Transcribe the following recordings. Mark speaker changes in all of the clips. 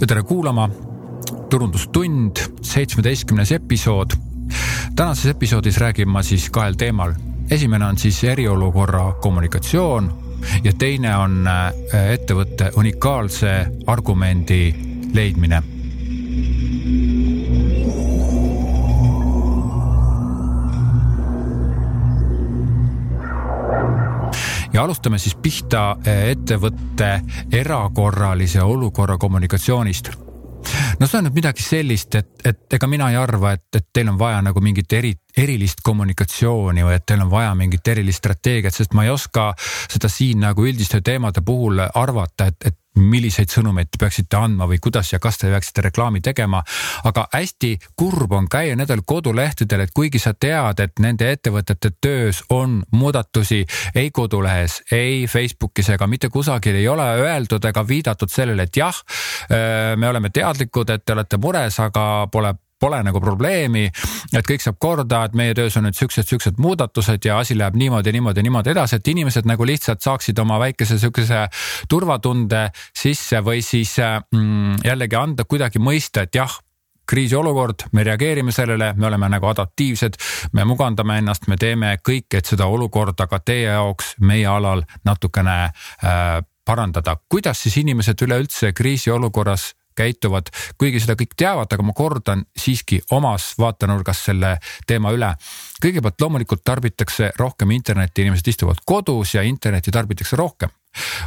Speaker 1: ja tere kuulama. turundustund, seitsmeteistkümnes episood. tänases episoodis räägin ma siis kahel teemal. esimene on siis eriolukorra kommunikatsioon ja teine on äh, ettevõtte unikaalse argumendi leidmine ja alustame siis pihta eh, ettevõtte erakorralise olukorra kommunikatsioonist. No see on nüüd midagi sellist, et, et ega mina ei arva, et, et teil on vaja nagu mingit eri, erilist kommunikatsiooni või et teil on vaja mingit erilist strateegiat, sest ma ei oska seda siin nagu üldiste teemade puhul arvata, et, et milliseid sõnumeid te peaksite andma või kuidas ja kas te peaksite reklaami tegema. aga hästi kurb on käia nendel kodulehtedel, et kuigi sa tead, et nende ettevõtete töös on muudatusi ei kodulehes, ei Facebookis ega mitte kusagil ei ole öeldud ega viidatud sellele, et jah, me oleme teadlikud, et te olete mures, aga pole pole nagu probleemi, et kõik saab korda, et meie töös on nüüd siuksed, siuksed muudatused ja asi läheb niimoodi, niimoodi, niimoodi edasi, et inimesed nagu lihtsalt saaksid oma väikese siukese turvatunde sisse või siis mm, jällegi anda kuidagi mõista, et jah kriisiolukord, me reageerime sellele, me oleme nagu adaptiivsed, me mugandame ennast, me teeme kõik, et seda olukorda ka teie jaoks meie alal natukene äh, parandada. kuidas siis inimesed üleüldse kriisiolukorras käituvad, kuigi seda kõik teavad, aga ma kordan siiski omas vaatenurgas selle teema üle. kõigepealt loomulikult tarbitakse rohkem internetti, inimesed istuvad kodus ja internetti tarbitakse rohkem.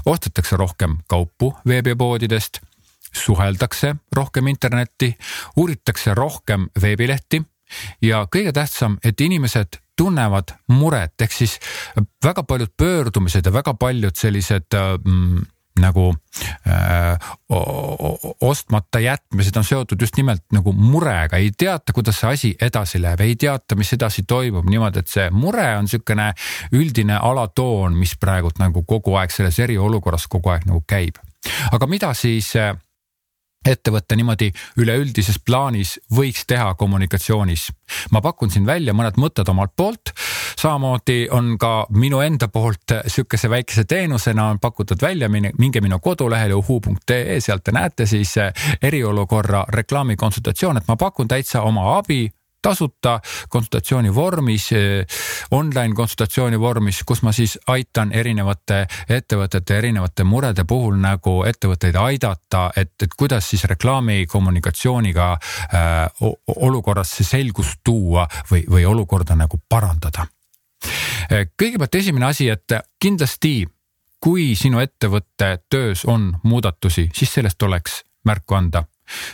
Speaker 1: ostetakse rohkem kaupu veebipoodidest, suheldakse rohkem internetti, uuritakse rohkem veebilehti ja kõige tähtsam, et inimesed tunnevad muret, ehk siis väga paljud pöördumised ja väga paljud sellised mm, nagu öö, ostmata jätmised on seotud just nimelt nagu murega, ei teata, kuidas see asi edasi läheb, ei teata, mis edasi toimub niimoodi, et see mure on niisugune üldine alatoon, mis praegult nagu kogu aeg selles eriolukorras kogu aeg nagu käib. aga mida siis ettevõte niimoodi üleüldises plaanis võiks teha kommunikatsioonis. ma pakun siin välja mõned mõtted omalt poolt. samamoodi on ka minu enda poolt sihukese väikese teenusena on pakutud välja, minge minu kodulehele uhu.ee, sealt te näete siis eriolukorra reklaamikonsultatsioon, et ma pakun täitsa oma abi tasuta konsultatsiooni vormis, eh, online konsultatsiooni vormis, kus ma siis aitan erinevate ettevõtete erinevate murede puhul nagu ettevõtteid aidata, et, et kuidas siis reklaami kommunikatsiooniga äh, olukorras see selgust tuua või, või olukorda nagu parandada. Eh, kõigepealt esimene asi, et kindlasti kui sinu ettevõtte töös on muudatusi, siis sellest oleks märku anda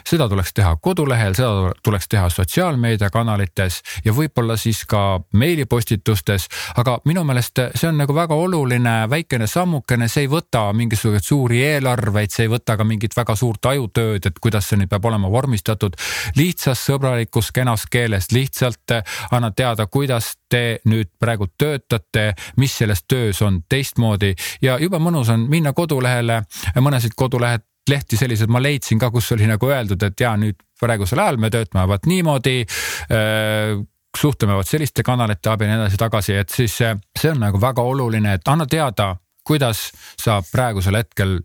Speaker 1: seda tuleks teha kodulehel, seda tuleks teha sotsiaalmeediakanalites ja võib-olla siis ka meilipostitustes. aga minu meelest see on nagu väga oluline väikene sammukene, see ei võta mingisuguseid suuri eelarveid, see ei võta ka mingit väga suurt ajutööd, et kuidas see nüüd peab olema vormistatud. lihtsas sõbralikus kenas keeles lihtsalt anna teada, kuidas te nüüd praegu töötate, mis selles töös on teistmoodi ja jube mõnus on minna kodulehele, mõnesid kodulehed lehti selliseid ma leidsin ka, kus oli nagu öeldud, et ja nüüd praegusel ajal me töötame vaat niimoodi äh, suhtleme vot selliste kanalite abil ja nii edasi-tagasi, et siis see on nagu väga oluline, et anna teada, kuidas sa praegusel hetkel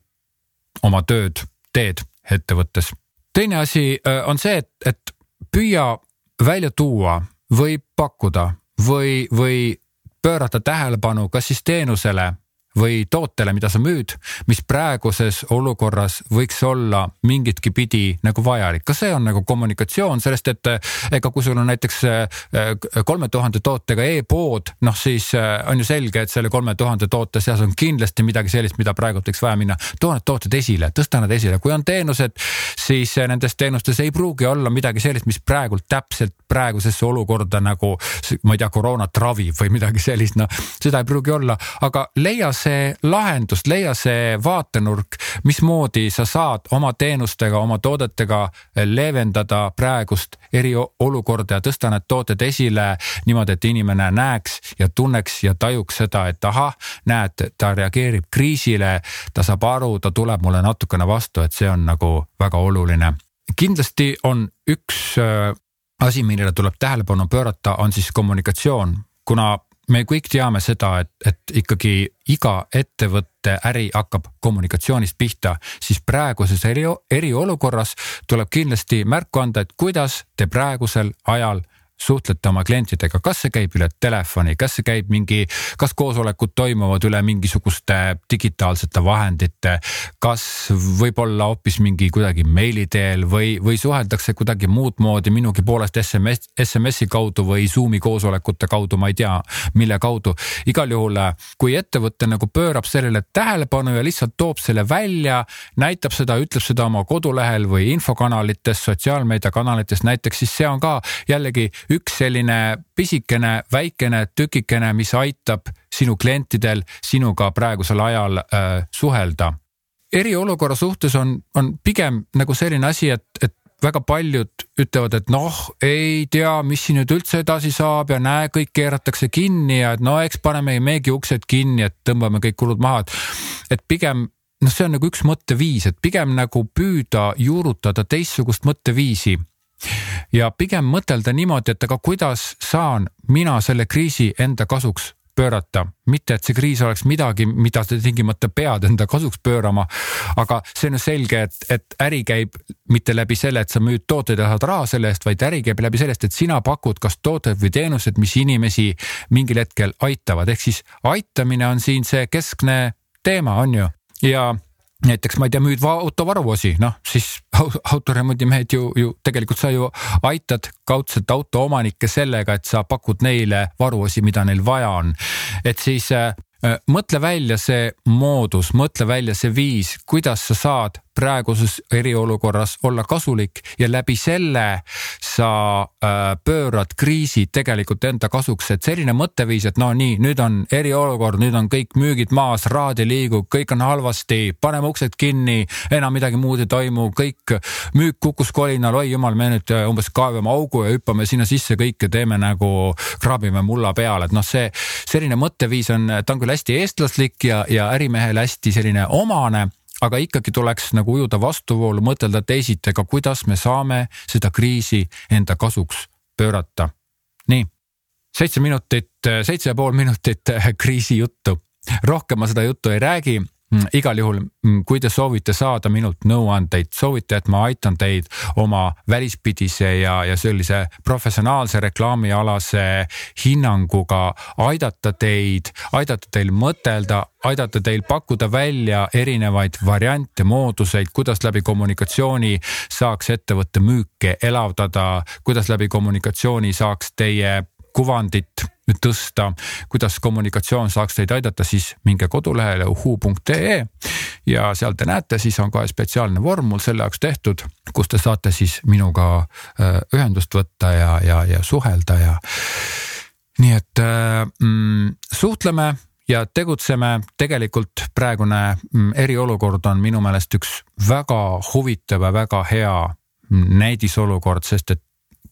Speaker 1: oma tööd teed ettevõttes. teine asi äh, on see, et, et püüa välja tuua või pakkuda või, või pöörata tähelepanu kas siis teenusele või tootele, mida sa müüd, mis praeguses olukorras võiks olla mingitki pidi nagu vajalik. ka see on nagu kommunikatsioon sellest, et eh, ega kui sul on näiteks eh, kolme tuhande tootega e-pood, noh siis eh, on ju selge, et selle kolme tuhande toote seas on kindlasti midagi sellist, mida praegult võiks vaja minna. too need tooted esile, tõsta nad esile, kui on teenused, siis nendes teenustes ei pruugi olla midagi sellist, mis praegult täpselt praegusesse olukorda nagu ma ei tea, koroonat ravib või midagi sellist, noh seda ei pruugi olla, aga leia see lahendus, leia see vaatenurk, mismoodi sa saad oma teenustega, oma toodetega leevendada praegust eriolukorda ja tõsta need tooted esile niimoodi, et inimene näeks ja tunneks ja tajuks seda, et ahah, näed, ta reageerib kriisile, ta saab aru, ta tuleb mulle natukene vastu, et see on nagu väga oluline. kindlasti on üks äh, asi, millele tuleb tähelepanu pöörata, on siis kommunikatsioon, kuna me kõik teame seda, et, et ikkagi iga ettevõtte äri hakkab kommunikatsioonist pihta, siis praeguses eri, eriolukorras tuleb kindlasti märku anda, et kuidas te praegusel ajal suhtlete oma klientidega, kas see käib üle telefoni, kas see käib mingi, kas koosolekud toimuvad üle mingisuguste digitaalsete vahendite, kas võib-olla hoopis mingi kuidagi meili teel või, või suheldakse kuidagi muud moodi? Minugi poolest SMS, SMS-i kaudu või Zoom'i koosolekute kaudu, ma ei tea, mille kaudu. igal juhul, kui ettevõte nagu pöörab sellele tähelepanu ja lihtsalt toob selle välja, näitab seda, ütleb seda oma kodulehel või infokanalites, sotsiaalmeediakanalites näiteks, siis see on ka jällegi üks selline pisikene, väikene tükikene, mis aitab sinu klientidel sinuga praegusel ajal äh, suhelda. eriolukorra suhtes on, on pigem nagu selline asi, et, et väga paljud ütlevad, et noh, ei tea, mis siin nüüd üldse edasi saab ja näe, kõik keeratakse kinni ja et no eks paneme meiegi uksed kinni, et tõmbame kõik kulud maha, et, et pigem noh, see on nagu üks mõtteviis, et pigem nagu püüda juurutada teistsugust mõtteviisi ja pigem mõtelda niimoodi, et aga kuidas saan mina selle kriisi enda kasuks pöörata, mitte et see kriis oleks midagi, mida sa tingimata pead enda kasuks pöörama. aga see on ju selge, et, et äri käib mitte läbi selle, et sa müüd tooteid ja saad raha selle eest, vaid äri käib läbi sellest, et sina pakud kas tooted või teenused, mis inimesi mingil hetkel aitavad, ehk siis aitamine on siin see keskne teema, on ju, ja näiteks ma ei tea, müüd auto varuosi, noh siis autoremondimehed ju, ju tegelikult sa ju aitad kaudselt autoomanikke sellega, et sa pakud neile varuosi, mida neil vaja on. et siis äh, äh mõtle välja see moodus, mõtle välja see viis, kuidas sa saad praeguses eriolukorras olla kasulik ja läbi selle sa äh, pöörad kriisi tegelikult enda kasuks, et selline mõtteviis, et no nii, nüüd on eriolukord, nüüd on kõik müügid maas, raad ei liigu, kõik on halvasti, paneme uksed kinni, enam midagi muud ei toimu, kõik müük kukkus kolinal, oi jumal, me nüüd äh, umbes kaevame augu ja hüppame sinna sisse kõik ja teeme nagu, kraabime mulla peale, et noh, see selline mõtteviis on, ta on küll hästi eestlaslik ja, ja ärimehele hästi selline omane aga ikkagi tuleks nagu ujuda vastuvoolu, mõtelda teisiti, aga kuidas me saame seda kriisi enda kasuks pöörata. nii, seitse minutit, seitse ja pool minutit kriisi juttu, rohkem ma seda juttu ei räägi igal juhul, mm, kui te soovite saada minult nõuandeid, soovite, et ma aitan teid oma välispidise ja, ja sellise professionaalse reklaamialase hinnanguga aidata teid, aidata teil mõtelda, aidata teil pakkuda välja erinevaid variante, mooduseid, kuidas läbi kommunikatsiooni saaks ettevõtte müüke elavdada, kuidas läbi kommunikatsiooni saaks teie kuvandit tõsta, kuidas kommunikatsioon saaks teid aidata, siis minge kodulehele uhuu.ee ja seal te näete, siis on kohe spetsiaalne vorm mul selle jaoks tehtud, kus te saate siis minuga äh, ühendust võtta ja, ja, ja suhelda ja nii et äh, mm, suhtleme ja tegutseme, tegelikult praegune mm, eriolukord on minu meelest üks väga huvitav ja väga hea mm, näidisolukord, sest et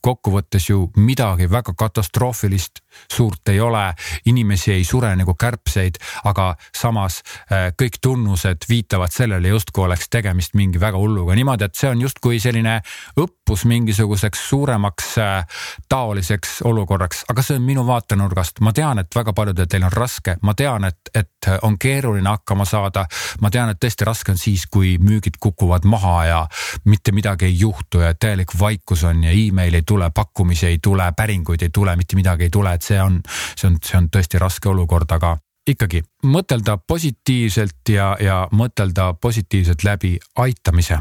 Speaker 1: kokkuvõttes ju midagi väga katastroofilist suurt ei ole, inimesi ei sure nagu kärbseid, aga samas äh, kõik tunnused viitavad sellele, justkui oleks tegemist mingi väga hulluga. Niimoodi, et see on justkui selline õppus mingisuguseks suuremaks äh, taoliseks olukorraks, aga see on minu vaatenurgast, ma tean, et väga paljudel teil on raske, ma tean, et, et on keeruline hakkama saada. ma tean, et tõesti raske on siis, kui müügid kukuvad maha ja mitte midagi ei juhtu ja täielik vaikus on ja email ei tule, pakkumisi ei tule, päringuid ei tule, mitte midagi ei tule, et see on, see on, see on tõesti raske olukord, aga ikkagi mõtelda positiivselt ja, ja mõtelda positiivselt läbi aitamise.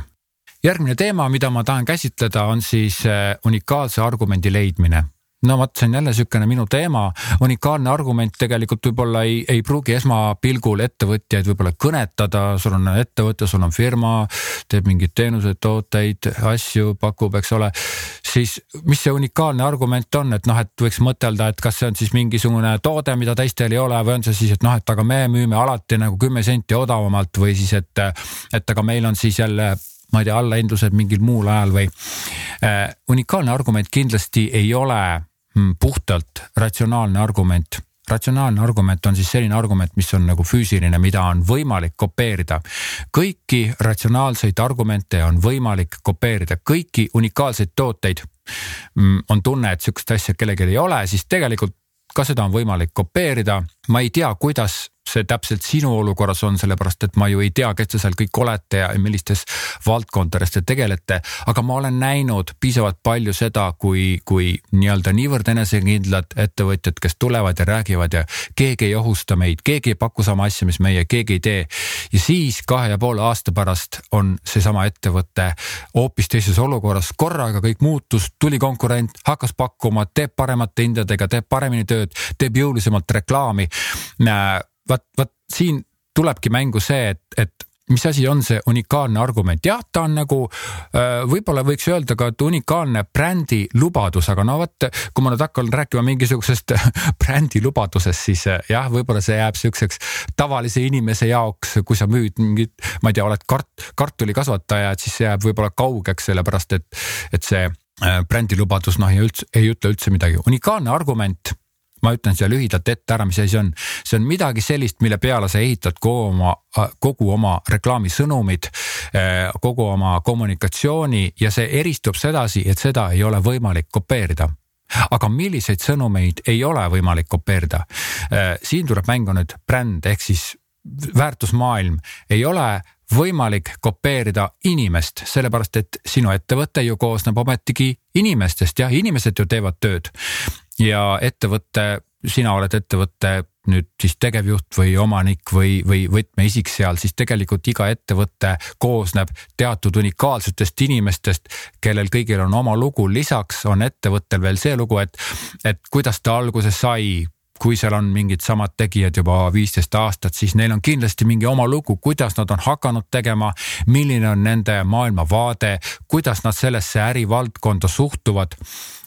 Speaker 1: järgmine teema, mida ma tahan käsitleda, on siis eh, unikaalse argumendi leidmine no vot, see on jälle niisugune minu teema, unikaalne argument tegelikult võib-olla ei, ei pruugi esmapilgul ettevõtjaid võib-olla kõnetada, sul on ettevõte, sul on firma, teeb mingeid teenuseid, tooteid, asju pakub, eks ole. siis mis see unikaalne argument on, et noh, et võiks mõtelda, et kas see on siis mingisugune toode, mida teistel ei ole või on see siis, et noh, et aga me müüme alati nagu kümme senti odavamalt või siis, et, et aga meil on siis jälle ma ei tea, allahindlused mingil muul ajal või äh,. unikaalne argument kindlasti ei ole puhtalt ratsionaalne argument ratsionaalne argument on siis selline argument, mis on nagu füüsiline, mida on võimalik kopeerida. kõiki ratsionaalseid argumente on võimalik kopeerida, kõiki unikaalseid tooteid. Mm, on tunne, et sihukest asja kellelgi ei ole, siis tegelikult ka seda on võimalik kopeerida. ma ei tea, kuidas see täpselt sinu olukorras on, sellepärast et ma ju ei tea, kes te seal kõik olete ja millistes valdkondades te tegelete. aga ma olen näinud piisavalt palju seda, kui, kui nii-öelda niivõrd enesekindlad ettevõtjad, kes tulevad ja räägivad ja keegi ei ohusta meid, keegi ei paku sama asja, mis meie, keegi ei tee. ja siis kahe ja poole aasta pärast on seesama ettevõte hoopis teises olukorras, korraga kõik muutus, tuli konkurent, hakkas pakkuma, teeb paremate hindadega, teeb paremini tööd, teeb jõulisemalt reklaami vaat, vaat siin tulebki mängu see, et, et mis asi on see unikaalne argument, jah, ta on nagu äh, võib-olla võiks öelda ka, et unikaalne brändi lubadus, aga no vot, kui ma nüüd hakkan rääkima mingisugusest brändi lubadusest, siis äh, jah, võib-olla see jääb siukseks tavalise inimese jaoks, kui sa müüd mingit, ma ei tea, oled kart-, kartulikasvataja, et siis see jääb võib-olla kaugeks, sellepärast et, et see äh, brändi lubadus noh, ei üldse, ei ütle üldse midagi. unikaalne argument ma ütlen siia lühidalt ette ära, mis asi see on. see on midagi sellist, mille peale sa ehitad kogu oma, kogu oma reklaamisõnumid, eh, kogu oma kommunikatsiooni ja see eristub sedasi, et seda ei ole võimalik kopeerida aga milliseid sõnumeid ei ole võimalik kopeerida? Eh, siin tuleb mängu nüüd bränd ehk siis väärtusmaailm ei ole võimalik kopeerida inimest, sellepärast et sinu ettevõte ju koosneb ometigi inimestest, jah, inimesed ju teevad tööd ja ettevõtte, sina oled ettevõtte nüüd siis tegevjuht või omanik või, või võtmeisik seal, siis tegelikult iga ettevõte koosneb teatud unikaalsetest inimestest, kellel kõigil on oma lugu. lisaks on ettevõttel veel see lugu, et, et kuidas ta alguse sai kui seal on mingid samad tegijad juba viisteist aastat, siis neil on kindlasti mingi oma lugu, kuidas nad on hakanud tegema, milline on nende maailmavaade, kuidas nad sellesse ärivaldkonda suhtuvad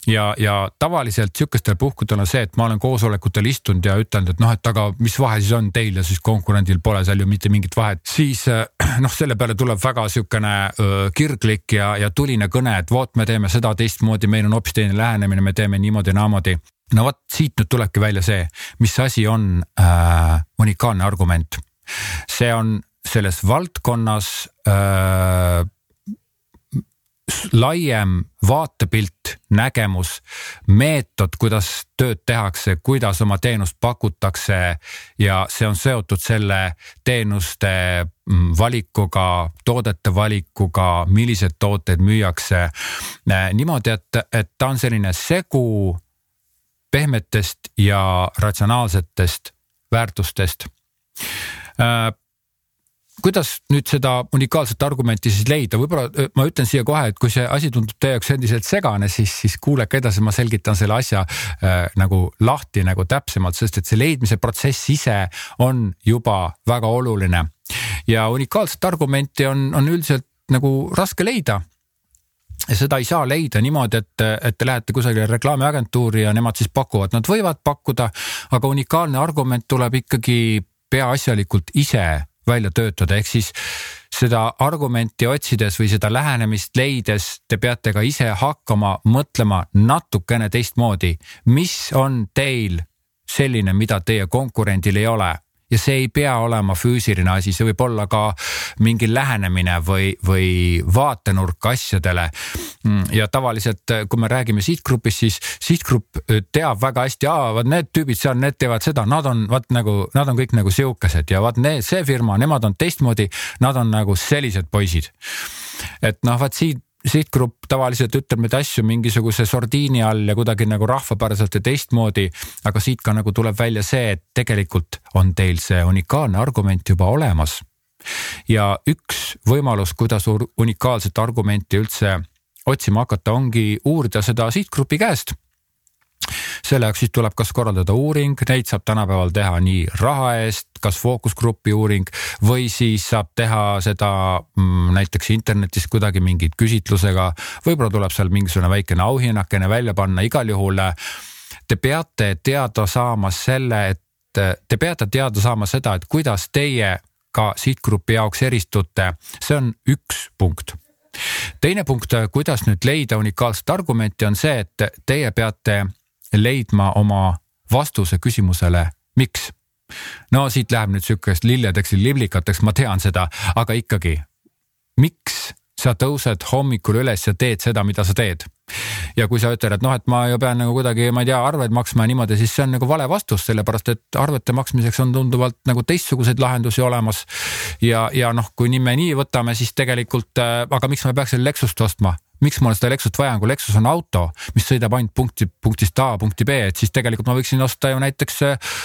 Speaker 1: ja, ja tavaliselt sihukestel puhkudel on see, et ma olen koosolekutel istunud ja ütelnud, et noh, et aga mis vahe siis on teil ja siis konkurendil pole seal ju mitte mingit vahet, siis äh, noh, selle peale tuleb väga sihukene kirglik ja, ja tuline kõne, et vot, me teeme seda teistmoodi, meil on hoopis teine lähenemine, me teeme niimoodi-naamoodi. No vot, siit nüüd tulebki välja see, mis asi on äh, unikaalne argument. see on selles valdkonnas äh, laiem vaatepilt, nägemus, meetod, kuidas tööd tehakse, kuidas oma teenust pakutakse ja see on seotud selle teenuste mm, valikuga, toodete valikuga, milliseid tooteid müüakse. niimoodi, et, et ta on selline segu pehmetest ja ratsionaalsetest väärtustest. Kuidas nüüd seda unikaalset argumenti siis leida, võib-olla ma ütlen siia kohe, et kui see asi tundub teie jaoks endiselt segane, siis, siis kuulake edasi, ma selgitan selle asja äh, nagu lahti nagu täpsemalt, sest et see leidmise protsess ise on juba väga oluline. ja unikaalset argumenti on, on üldiselt nagu raske leida seda ei saa leida niimoodi, et, et te lähete kusagile reklaamiagentuuri ja nemad siis pakuvad, nad võivad pakkuda, aga unikaalne argument tuleb ikkagi peaasjalikult ise välja töötada, ehk siis seda argumenti otsides või seda lähenemist leides te peate ka ise hakkama mõtlema natukene teistmoodi, mis on teil selline, mida teie konkurendil ei ole ja see ei pea olema füüsiline asi, see võib olla ka mingi lähenemine või, või vaatenurk asjadele. Ja tavaliselt, kui me räägime sihtgrupist, siis sihtgrupp teab väga hästi, vaat need tüübid seal, need teevad seda, nad on vaat nagu, nad on kõik nagu sihukesed ja vaat need, see firma, nemad on teistmoodi, nad on nagu sellised poisid. et noh, vaat siit sihtgrupp tavaliselt ütleb neid asju mingisuguse sordiini all ja kuidagi nagu rahvapäraselt ja teistmoodi. aga siit ka nagu tuleb välja see, et tegelikult on teil see unikaalne argument juba olemas. ja üks võimalus, kuidas unikaalset argumenti üldse otsima hakata, ongi uurida seda sihtgrupi käest selle jaoks siis tuleb kas korraldada uuring, neid saab tänapäeval teha nii raha eest, kas fookusgrupi uuring või siis saab teha seda mm, näiteks internetis kuidagi mingi küsitlusega. võib-olla tuleb seal mingisugune väikene auhinnakene välja panna, igal juhul äh, te peate teada saama selle, et äh, te peate teada saama seda, et kuidas teie ka sihtgrupi jaoks eristute, see on üks punkt teine punkt, äh, kuidas nüüd leida unikaalset argumenti, on see, et teie peate leidma oma vastuse küsimusele, miks. no siit läheb nüüd sihukest lilledeks ja liblikateks, ma tean seda, aga ikkagi, miks sa tõused hommikul üles ja teed seda, mida sa teed? ja kui sa ütled, et noh, et ma ju pean nagu kuidagi, ma ei tea, arveid maksma ja niimoodi, siis see on nagu vale vastus, sellepärast et arvete maksmiseks on tunduvalt nagu teistsuguseid lahendusi olemas. ja, ja noh, kui nii me nii võtame, siis tegelikult äh,, aga miks ma peaks selle Lexust ostma? Miks mul seda Lexust vaja on, kui Lexus on auto, mis sõidab ainult punkti, punktist A punkti B, et siis tegelikult ma võiksin osta ju näiteks äh,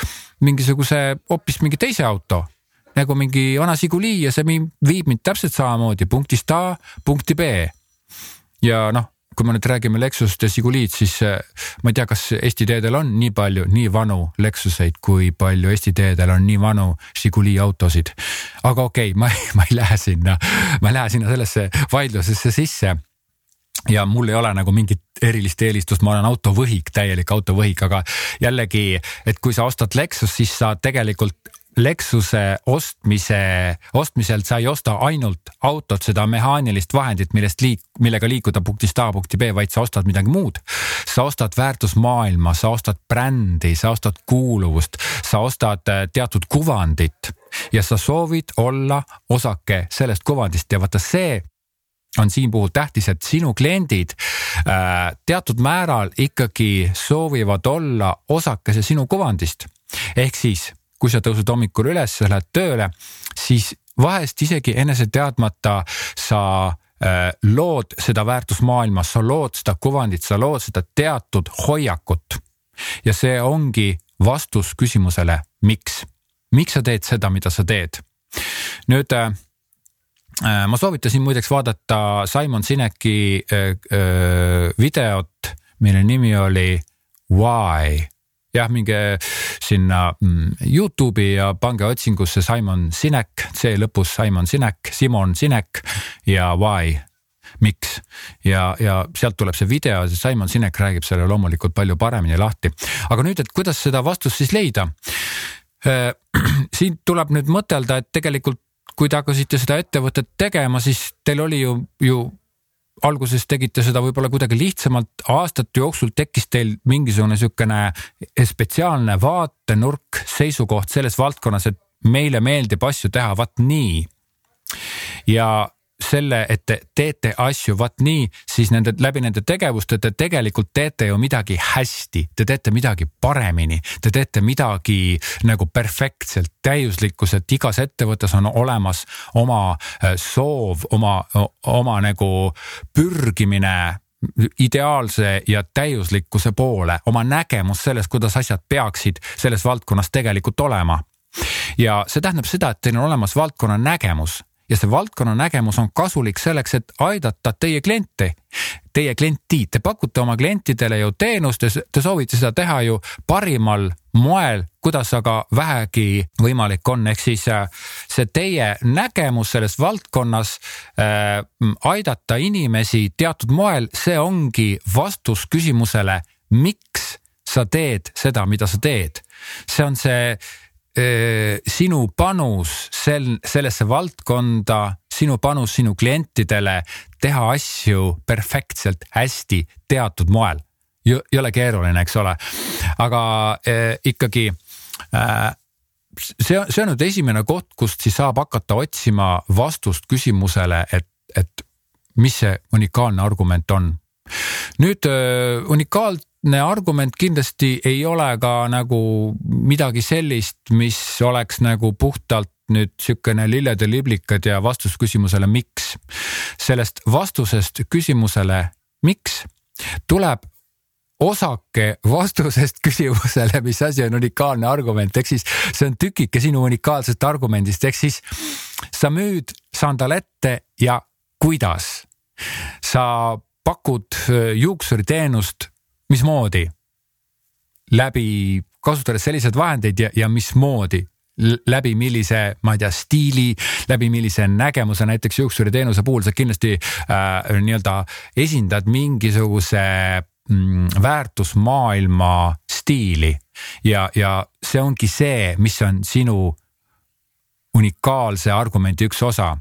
Speaker 1: mingisuguse hoopis mingi teise auto nagu mingi vana Žiguli ja see viib mind täpselt samamoodi punktist A punkti B. ja noh, kui me nüüd räägime Lexusest ja Žiguliid, siis äh, ma ei tea, kas Eesti teedel on nii palju nii vanu Lexuseid, kui palju Eesti teedel on nii vanu Žiguli autosid. aga okei okay,, ma, ma ei lähe sinna, ma ei lähe sinna sellesse vaidlusesse sisse ja mul ei ole nagu mingit erilist eelistust, ma olen autovõhik, täielik autovõhik, aga jällegi, et kui sa ostad Lexus, siis sa tegelikult Lexuse ostmise, ostmiselt sa ei osta ainult autot, seda mehaanilist vahendit, millest liik-, millega liikuda punktist A punkti B, vaid sa ostad midagi muud. sa ostad väärtusmaailma, sa ostad brändi, sa ostad kuuluvust, sa ostad äh, teatud kuvandit ja sa soovid olla osake sellest kuvandist ja vaata see on siin puhul tähtis, et sinu kliendid äh, teatud määral ikkagi soovivad olla osakese sinu kuvandist. ehk siis kui sa tõused hommikul üles, sa lähed tööle, siis vahest isegi enese teadmata sa äh, lood seda väärtusmaailma, sa lood seda kuvandit, sa lood seda teatud hoiakut. ja see ongi vastus küsimusele, miks, miks sa teed seda, mida sa teed. nüüd äh ma soovitasin muideks vaadata Simon Sineki äh, äh, videot, mille nimi oli Why jah, minge sinna mm, Youtube'i ja pange otsingusse Simon Sinek, C lõpus Simon Sinek, Simon Sinek ja why miks ja, ja sealt tuleb see video, Simon Sinek räägib selle loomulikult palju paremini lahti. aga nüüd, et kuidas seda vastust siis leida? Äh, siin tuleb nüüd mõtelda, et tegelikult kui te hakkasite seda ettevõtet tegema, siis teil oli ju, ju alguses tegite seda võib-olla kuidagi lihtsamalt, aastate jooksul tekkis teil mingisugune niisugune spetsiaalne vaatenurk, seisukoht selles valdkonnas, et meile meeldib asju teha vaat nii. ja selle, et te teete asju vaat nii, siis nende läbi nende tegevuste te tegelikult teete ju midagi hästi, te teete midagi paremini, te teete midagi nagu perfektselt, täiuslikkus, et igas ettevõttes on olemas oma äh, soov, oma, oma nagu pürgimine ideaalse ja täiuslikkuse poole, oma nägemus sellest, kuidas asjad peaksid selles valdkonnas tegelikult olema. Ja see tähendab seda, et teil on olemas valdkonna nägemus ja see valdkonna nägemus on kasulik selleks, et aidata teie kliente, teie klienti, te pakute oma klientidele ju teenust ja te soovite seda teha ju parimal moel, kuidas aga vähegi võimalik on, ehk siis äh, see teie nägemus selles valdkonnas äh, aidata inimesi teatud moel, see ongi vastus küsimusele, miks sa teed seda, mida sa teed. see on see sinu panus sel, sellesse valdkonda, sinu panus sinu klientidele teha asju perfektselt hästi teatud moel. ei ole keeruline, eks ole, aga äh, ikkagi äh, see, see on nüüd esimene koht, kust siis saab hakata otsima vastust küsimusele, et, et mis see unikaalne argument on. nüüd äh, unikaal, argument kindlasti ei ole ka nagu midagi sellist, mis oleks nagu puhtalt nüüd niisugune lilled ja liblikad ja vastus küsimusele, miks. sellest vastusest küsimusele, miks, tuleb osake vastusest küsimusele, mis asi on unikaalne argument, ehk siis see on tükike sinu unikaalsest argumendist, ehk siis sa müüd sandalette ja kuidas? Sa pakud äh, juuksuriteenust mismoodi? läbi, kasutades selliseid vahendeid ja, ja mismoodi? läbi millise, ma ei tea, stiili, läbi millise nägemuse, näiteks juuksuriteenuse puhul sa kindlasti äh, nii-öelda esindad mingisuguse mm, väärtusmaailma stiili ja, ja see ongi see, mis on sinu unikaalse argumendi üks osa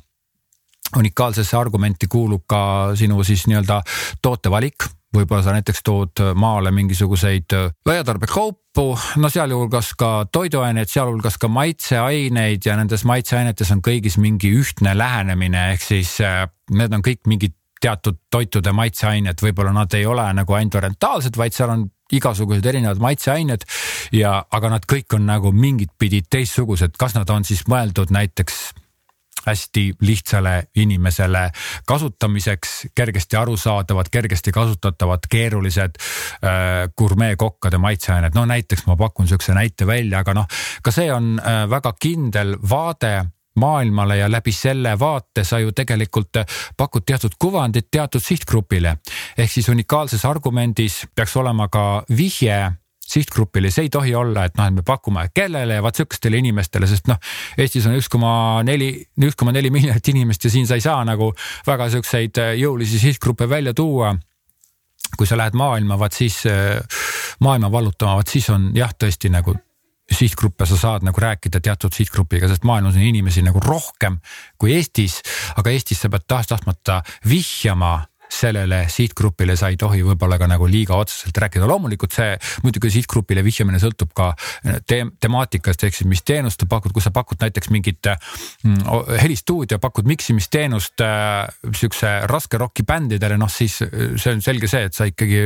Speaker 1: unikaalsesse argumenti kuulub ka sinu siis nii-öelda tootevalik võib-olla sa näiteks tood maale mingisuguseid äh, laiatarbekaupu, no sealhulgas ka toiduaineid, sealhulgas ka maitseaineid ja nendes maitseainetes on kõigis mingi ühtne lähenemine, ehk siis äh, need on kõik mingid teatud toitude maitseained, võib-olla nad ei ole nagu ainult orientaalsed, vaid seal on igasugused erinevad maitseained. Ja, aga nad kõik on nagu mingit pidi teistsugused, kas nad on siis mõeldud näiteks hästi lihtsale inimesele kasutamiseks, kergesti arusaadavad, kergesti kasutatavad, keerulised äh, gurmeekokkade maitseained, no näiteks ma pakun siukse näite välja, aga noh, ka see on äh, väga kindel vaade maailmale ja läbi selle vaate sa ju tegelikult pakud teatud kuvandit teatud sihtgrupile. ehk siis unikaalses argumendis peaks olema ka vihje sihtgrupile, see ei tohi olla, et noh, et me pakume kellele ja vaat sihukestele inimestele, sest noh, Eestis on üks koma neli, üks koma neli miljonit inimest ja siin sa ei saa nagu väga siukseid jõulisi sihtgruppe välja tuua. Kui sa lähed maailma, vaat siis maailma vallutama, vaat siis on jah, tõesti nagu sihtgruppe sa saad nagu rääkida teatud sihtgrupiga, sest maailmas on inimesi nagu rohkem kui Eestis, aga Eestis sa pead tahes-tahtmata vihjama sellele sihtgrupile sa ei tohi võib-olla ka nagu liiga otseselt rääkida, loomulikult see muidugi sihtgrupile vihjamine sõltub ka eh, te temaatikast, ehk siis mis teenust sa pakud, kui sa pakud näiteks mingit mm, helistuudio, pakud miksimisteenust äh, siukse raske roki bändidele, noh siis eh, see on selge see, et sa ikkagi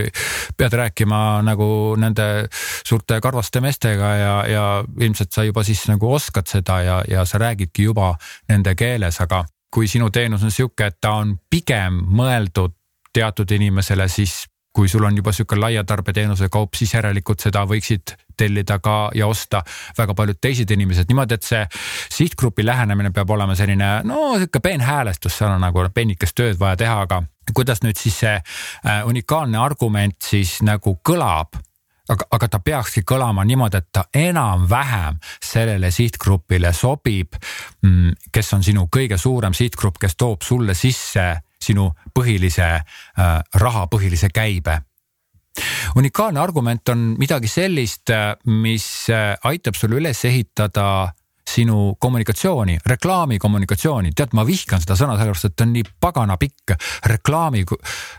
Speaker 1: pead rääkima nagu nende suurte karvaste meestega ja, ja ilmselt sa juba siis nagu oskad seda ja, ja sa räägidki juba nende keeles, aga kui sinu teenus on sihuke, et ta on pigem mõeldud teatud inimesele, siis kui sul on juba sihuke laia tarbeteenuse kaup, siis järelikult seda võiksid tellida ka ja osta väga paljud teised inimesed. Niimoodi, et see sihtgrupi lähenemine peab olema selline no sihuke peenhäälestus, seal on nagu pennikest tööd vaja teha, aga kuidas nüüd siis see äh, unikaalne argument siis nagu kõlab aga, aga ta peakski kõlama niimoodi, et ta enam-vähem sellele sihtgrupile sobib, mm, kes on sinu kõige suurem sihtgrupp, kes toob sulle sisse sinu põhilise äh, raha, põhilise käibe. Unikaalne argument on midagi sellist, äh, mis äh, aitab sul üles ehitada sinu kommunikatsiooni, reklaamikommunikatsiooni, tead, ma vihkan seda sõna sellepärast, et ta on nii pagana pikk. Reklaami,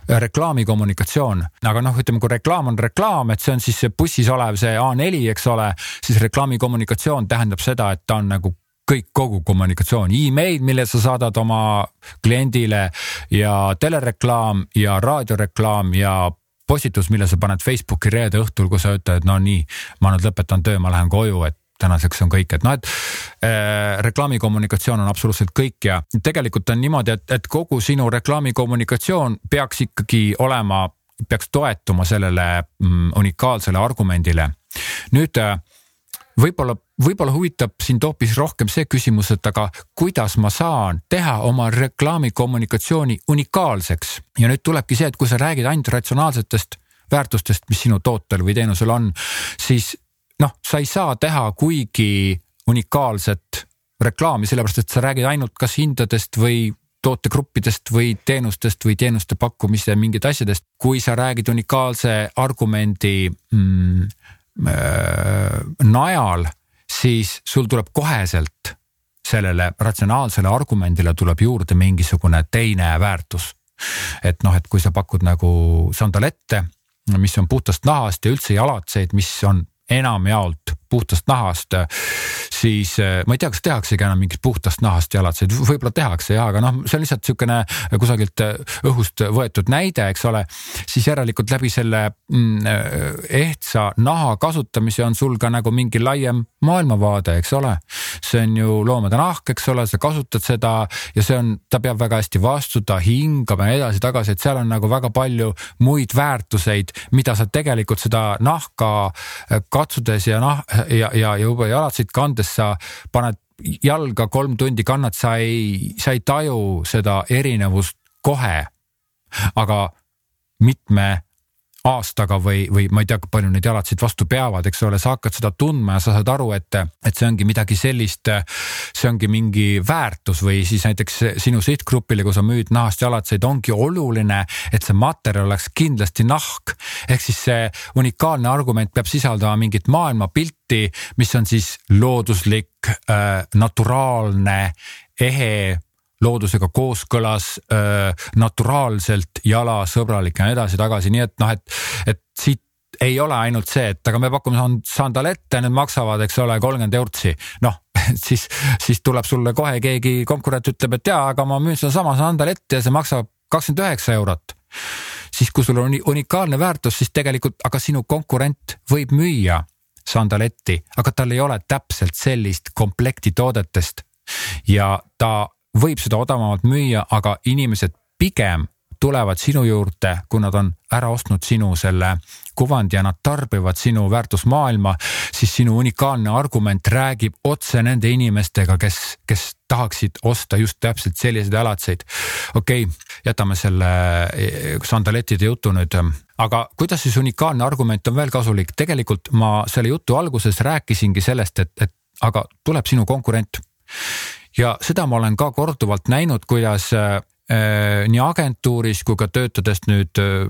Speaker 1: reklaamikommunikatsioon. aga noh, ütleme, kui reklaam on reklaam, et see on siis see bussis olev see A4, eks ole, siis reklaamikommunikatsioon tähendab seda, et ta on nagu kõik, kogu kommunikatsioon. E, email, mille sa saadad oma kliendile ja telereklaam ja raadioreklaam ja postitus, mille sa paned Facebooki reede õhtul, kui sa ütled, no nii, ma nüüd lõpetan töö, ma lähen koju, et tänaseks on kõik, et noh, et äh, reklaamikommunikatsioon on absoluutselt kõik ja tegelikult on niimoodi, et, et kogu sinu reklaamikommunikatsioon peaks ikkagi olema, peaks toetuma sellele mm, unikaalsele argumendile. nüüd äh, võib-olla, võib-olla huvitab sind hoopis rohkem see küsimus, et aga kuidas ma saan teha oma reklaamikommunikatsiooni unikaalseks ja nüüd tulebki see, et kui sa räägid ainult ratsionaalsetest väärtustest, mis sinu tootel või teenusel on, siis noh, sa ei saa teha kuigi unikaalset reklaami, sellepärast et sa räägid ainult kas hindadest või tootegruppidest või teenustest või teenuste pakkumise mingid asjadest. kui sa räägid unikaalse argumendi mm, äh, najal, siis sul tuleb koheselt sellele ratsionaalsele argumendile tuleb juurde mingisugune teine väärtus. et noh, et kui sa pakud nagu sandalette, mis on puhtast nahast ja üldse jalatseid, mis on enamjaolt puhtast nahast, siis eh, ma ei tea, kas tehaksegi enam mingit puhtast nahast jalatseid, võib-olla tehakse ja, aga noh, see on lihtsalt niisugune kusagilt eh, õhust võetud näide, eks ole. siis järelikult läbi selle mm, eh, ehtsa naha kasutamise on sul ka nagu mingi laiem maailmavaade, eks ole. see on ju loomade nahk, eks ole, sa kasutad seda ja see on, ta peab väga hästi vastu, ta hingab ja edasi-tagasi, et seal on nagu väga palju muid väärtuseid, mida sa tegelikult seda nahka katsudes ja noh ja, ja juba jalatsid kandes sa paned jalga kolm tundi kannad, sa ei, sa ei taju seda erinevust kohe. aga mitme aastaga või, või ma ei tea, kui palju neid jalatsid vastu peavad, eks ole, sa hakkad seda tundma ja sa saad aru, et, et see ongi midagi sellist, see ongi mingi väärtus või siis näiteks sinu sihtgrupile, kui sa müüd nahast jalatseid, ongi oluline, et see materjal oleks kindlasti nahk. ehk siis see unikaalne argument peab sisaldama mingit maailmapilti, mis on siis looduslik äh,, naturaalne, ehe loodusega kooskõlas, naturaalselt, jalasõbralik ja nii edasi-tagasi, nii et noh, et, et siit ei ole ainult see, et aga me pakume sandalette, need maksavad, eks ole, kolmkümmend eurtsi. noh, siis, siis tuleb sulle kohe keegi konkurent ütleb, et jaa, aga ma müün sedasama sandaletti ja see maksab kakskümmend üheksa eurot. Siis kui sul on unikaalne väärtus, siis tegelikult, aga sinu konkurent võib müüa sandaletti, aga tal ei ole täpselt sellist komplekti toodetest. Ja ta võib seda odavamalt müüa, aga inimesed pigem tulevad sinu juurde, kui nad on ära ostnud sinu selle kuvandi ja nad tarbivad sinu väärtusmaailma, siis sinu unikaalne argument räägib otse nende inimestega, kes, kes tahaksid osta just täpselt selliseid alatseid. okei okay,, jätame selle eh, sandalettide jutu nüüd, aga kuidas siis unikaalne argument on veel kasulik, tegelikult ma selle jutu alguses rääkisingi sellest, et, et aga tuleb sinu konkurent ja seda ma olen ka korduvalt näinud, kuidas äh, nii agentuuris kui ka töötades nüüd äh,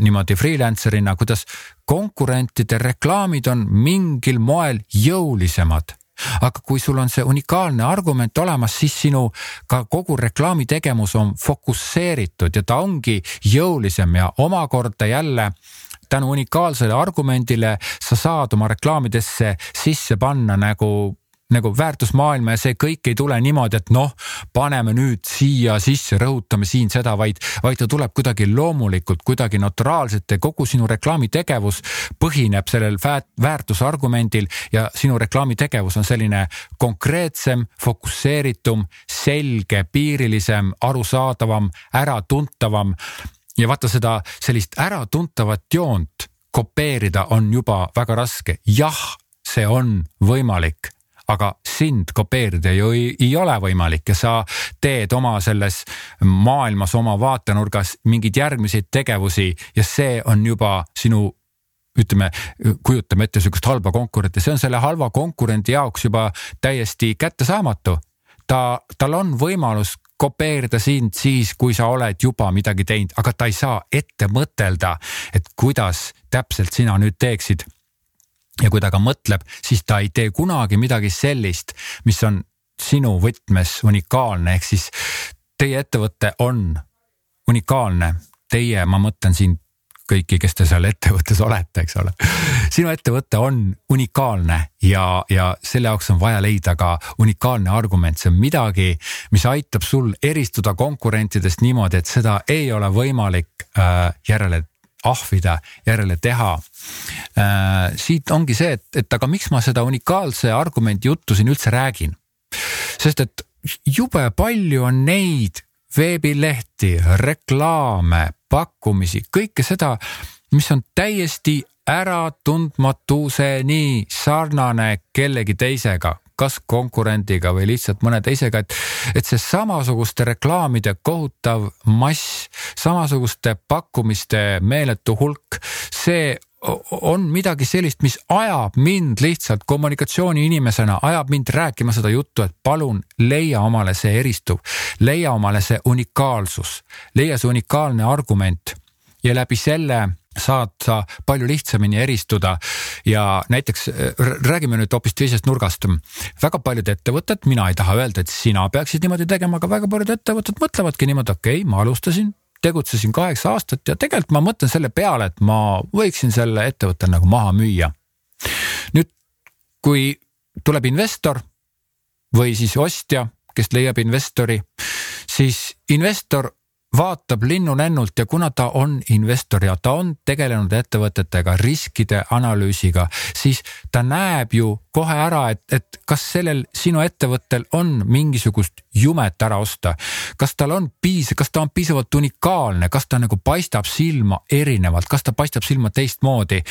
Speaker 1: niimoodi freelancer'ina, kuidas konkurentide reklaamid on mingil moel jõulisemad. Aga kui sul on see unikaalne argument olemas, siis sinu ka kogu reklaami tegevus on fokusseeritud ja ta ongi jõulisem ja omakorda jälle tänu unikaalsele argumendile sa saad oma reklaamidesse sisse panna nagu nagu väärtusmaailma ja see kõik ei tule niimoodi, et noh, paneme nüüd siia sisse, rõhutame siin seda, vaid, vaid ta tuleb kuidagi loomulikult, kuidagi naturaalselt ja kogu sinu reklaamitegevus põhineb sellel väärtusargumendil ja sinu reklaamitegevus on selline konkreetsem, fokusseeritum, selge, piirilisem, arusaadavam, äratuntavam ja vaata seda sellist äratuntavat joont kopeerida on juba väga raske. jah, see on võimalik aga sind kopeerida ju ei, ei ole võimalik ja sa teed oma selles maailmas oma vaatenurgas mingeid järgmiseid tegevusi ja see on juba sinu ütleme, kujutame ette sihukest halba konkurenti, see on selle halva konkurendi jaoks juba täiesti kättesaamatu. ta, tal on võimalus kopeerida sind siis, kui sa oled juba midagi teinud, aga ta ei saa ette mõtelda, et kuidas täpselt sina nüüd teeksid ja kui ta ka mõtleb, siis ta ei tee kunagi midagi sellist, mis on sinu võtmes unikaalne, ehk siis teie ettevõte on unikaalne. Teie, ma mõtlen siin kõiki, kes te seal ettevõttes olete, eks ole. sinu ettevõte on unikaalne ja, ja selle jaoks on vaja leida ka unikaalne argument, see on midagi, mis aitab sul eristuda konkurentidest niimoodi, et seda ei ole võimalik äh, järele ahvida, järele teha. Siit ongi see, et, et aga miks ma seda unikaalse argumendi juttu siin üldse räägin. sest et jube palju on neid veebilehti, reklaame, pakkumisi, kõike seda, mis on täiesti äratundmatuseni sarnane kellegi teisega, kas konkurendiga või lihtsalt mõne teisega, et, et see samasuguste reklaamide kohutav mass, samasuguste pakkumiste meeletu hulk, see on midagi sellist, mis ajab mind lihtsalt kommunikatsiooni inimesena, ajab mind rääkima seda juttu, et palun leia omale see eristuv, leia omale see unikaalsus, leia see unikaalne argument ja läbi selle saad sa palju lihtsamini eristuda ja näiteks räägime nüüd hoopis teisest nurgast. väga paljud ettevõtted, mina ei taha öelda, et sina peaksid niimoodi tegema, aga väga paljud ettevõtted mõtlevadki niimoodi, okei okay,, ma alustasin, tegutsesin kaheksa aastat ja tegelikult ma mõtlen selle peale, et ma võiksin selle ettevõtte nagu maha müüa. nüüd, kui tuleb investor või siis ostja, kes leiab investori, siis investor vaatab linnunännult ja kuna ta on investor ja ta on tegelenud ettevõtetega, riskide analüüsiga, siis ta näeb ju kohe ära, et, et kas sellel sinu ettevõttel on mingisugust jumet ära osta. kas tal on piis-, kas ta on piisavalt unikaalne, kas ta nagu paistab silma erinevalt, kas ta paistab silma teistmoodi,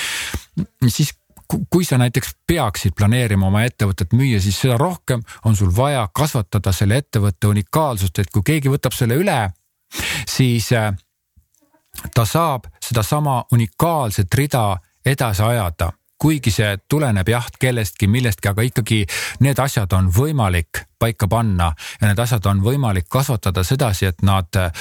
Speaker 1: siis kui sa näiteks peaksid planeerima oma ettevõtet müüa, siis seda rohkem on sul vaja kasvatada selle ettevõtte unikaalsust, et kui keegi võtab selle üle siis äh, ta saab sedasama unikaalset rida edasi ajada. Kuigi see tuleneb jah kellestki, millestki, aga ikkagi need asjad on võimalik paika panna. Ja need asjad on võimalik kasvatada sedasi, et nad äh,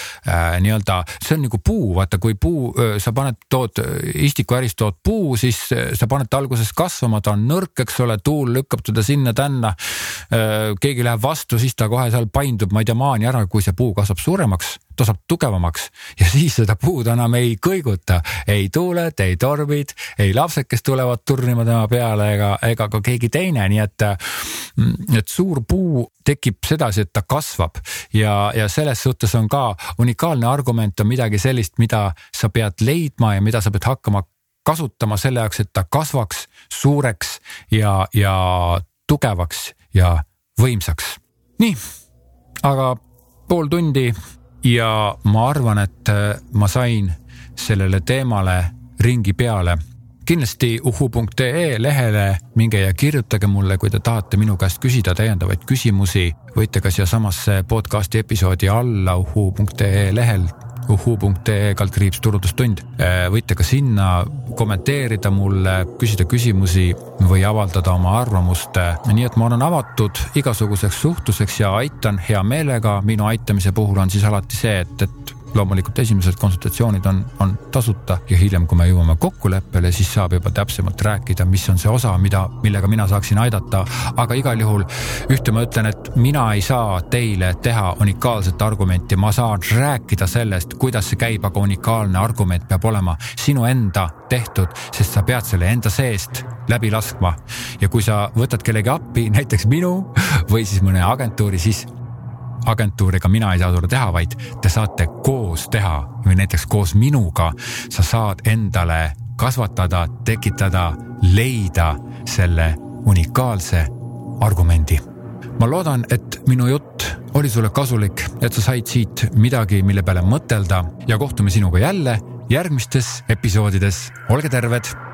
Speaker 1: nii-öelda, see on nagu puu, vaata, kui puu, sa paned, tood istikuäris tood puu, siis sa paned ta alguses kasvama, ta on nõrk, eks ole, tuul lükkab teda sinna-tänna äh,. keegi läheb vastu, siis ta kohe seal paindub, ma ei tea, maani ära, kui see puu kasvab suuremaks ta saab tugevamaks. Ja siis seda puud enam ei kõiguta, ei tuuled, ei tormid, ei lapsed, kes tulevad turnima tema peale ega, ega ka keegi teine, nii et, mm, et suur puu tekib sedasi, et ta kasvab ja, ja selles suhtes on ka unikaalne argument on midagi sellist, mida sa pead leidma ja mida sa pead hakkama kasutama selle jaoks, et ta kasvaks suureks ja, ja tugevaks ja võimsaks. nii, aga pool tundi ja ma arvan, et ma sain sellele teemale ringi peale kindlasti uhu.ee lehele minge ja kirjutage mulle, kui te tahate minu käest küsida täiendavaid küsimusi. võite ka siiasamasse podcast'i episoodi alla uhu.ee lehel uhu.ee kaldkriips turundustund. Äh, võite ka sinna kommenteerida mulle, küsida küsimusi või avaldada oma arvamust. nii et ma olen avatud igasuguseks suhtluseks ja aitan hea meelega. minu aitamise puhul on siis alati see, et, et loomulikult esimesed konsultatsioonid on, on tasuta ja hiljem, kui me jõuame kokkuleppele, siis saab juba täpsemalt rääkida, mis on see osa, mida, millega mina saaksin aidata. aga igal juhul ühte ma ütlen, et mina ei saa teile teha unikaalset argumenti, ma saan rääkida sellest, kuidas see käib, aga unikaalne argument peab olema sinu enda tehtud, sest sa pead selle enda seest läbi laskma. ja kui sa võtad kellegi appi, näiteks minu või siis mõne agentuuri, siis agentuur ega mina ei saa seda teha, vaid te saate koos teha või näiteks koos minuga sa saad endale kasvatada, tekitada, leida selle unikaalse argumendi. ma loodan, et minu jutt oli sulle kasulik, et sa said siit midagi, mille peale mõtelda ja kohtume sinuga jälle järgmistes episoodides. olge terved